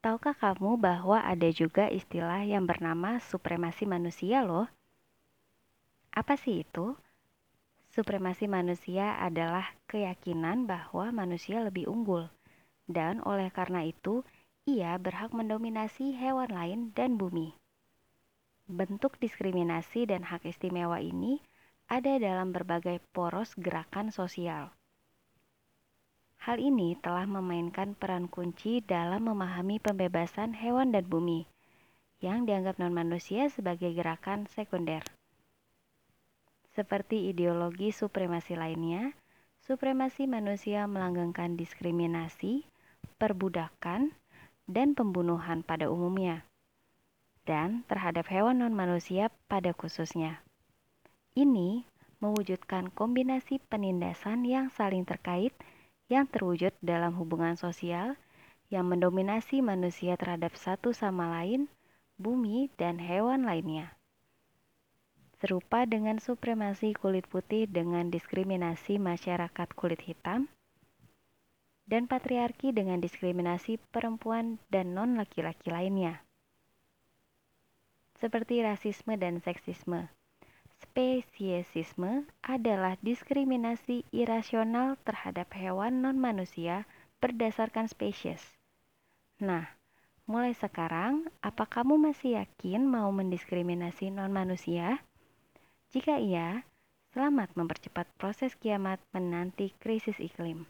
Tahukah kamu bahwa ada juga istilah yang bernama supremasi manusia loh? Apa sih itu? Supremasi manusia adalah keyakinan bahwa manusia lebih unggul dan oleh karena itu ia berhak mendominasi hewan lain dan bumi. Bentuk diskriminasi dan hak istimewa ini ada dalam berbagai poros gerakan sosial Hal ini telah memainkan peran kunci dalam memahami pembebasan hewan dan bumi, yang dianggap non-manusia sebagai gerakan sekunder. Seperti ideologi supremasi lainnya, supremasi manusia melanggengkan diskriminasi, perbudakan, dan pembunuhan pada umumnya, dan terhadap hewan non-manusia pada khususnya. Ini mewujudkan kombinasi penindasan yang saling terkait yang terwujud dalam hubungan sosial yang mendominasi manusia terhadap satu sama lain, bumi, dan hewan lainnya. Serupa dengan supremasi kulit putih dengan diskriminasi masyarakat kulit hitam, dan patriarki dengan diskriminasi perempuan dan non-laki-laki lainnya. Seperti rasisme dan seksisme Spesiesisme adalah diskriminasi irasional terhadap hewan non-manusia berdasarkan spesies. Nah, mulai sekarang, apa kamu masih yakin mau mendiskriminasi non-manusia? Jika iya, selamat mempercepat proses kiamat menanti krisis iklim.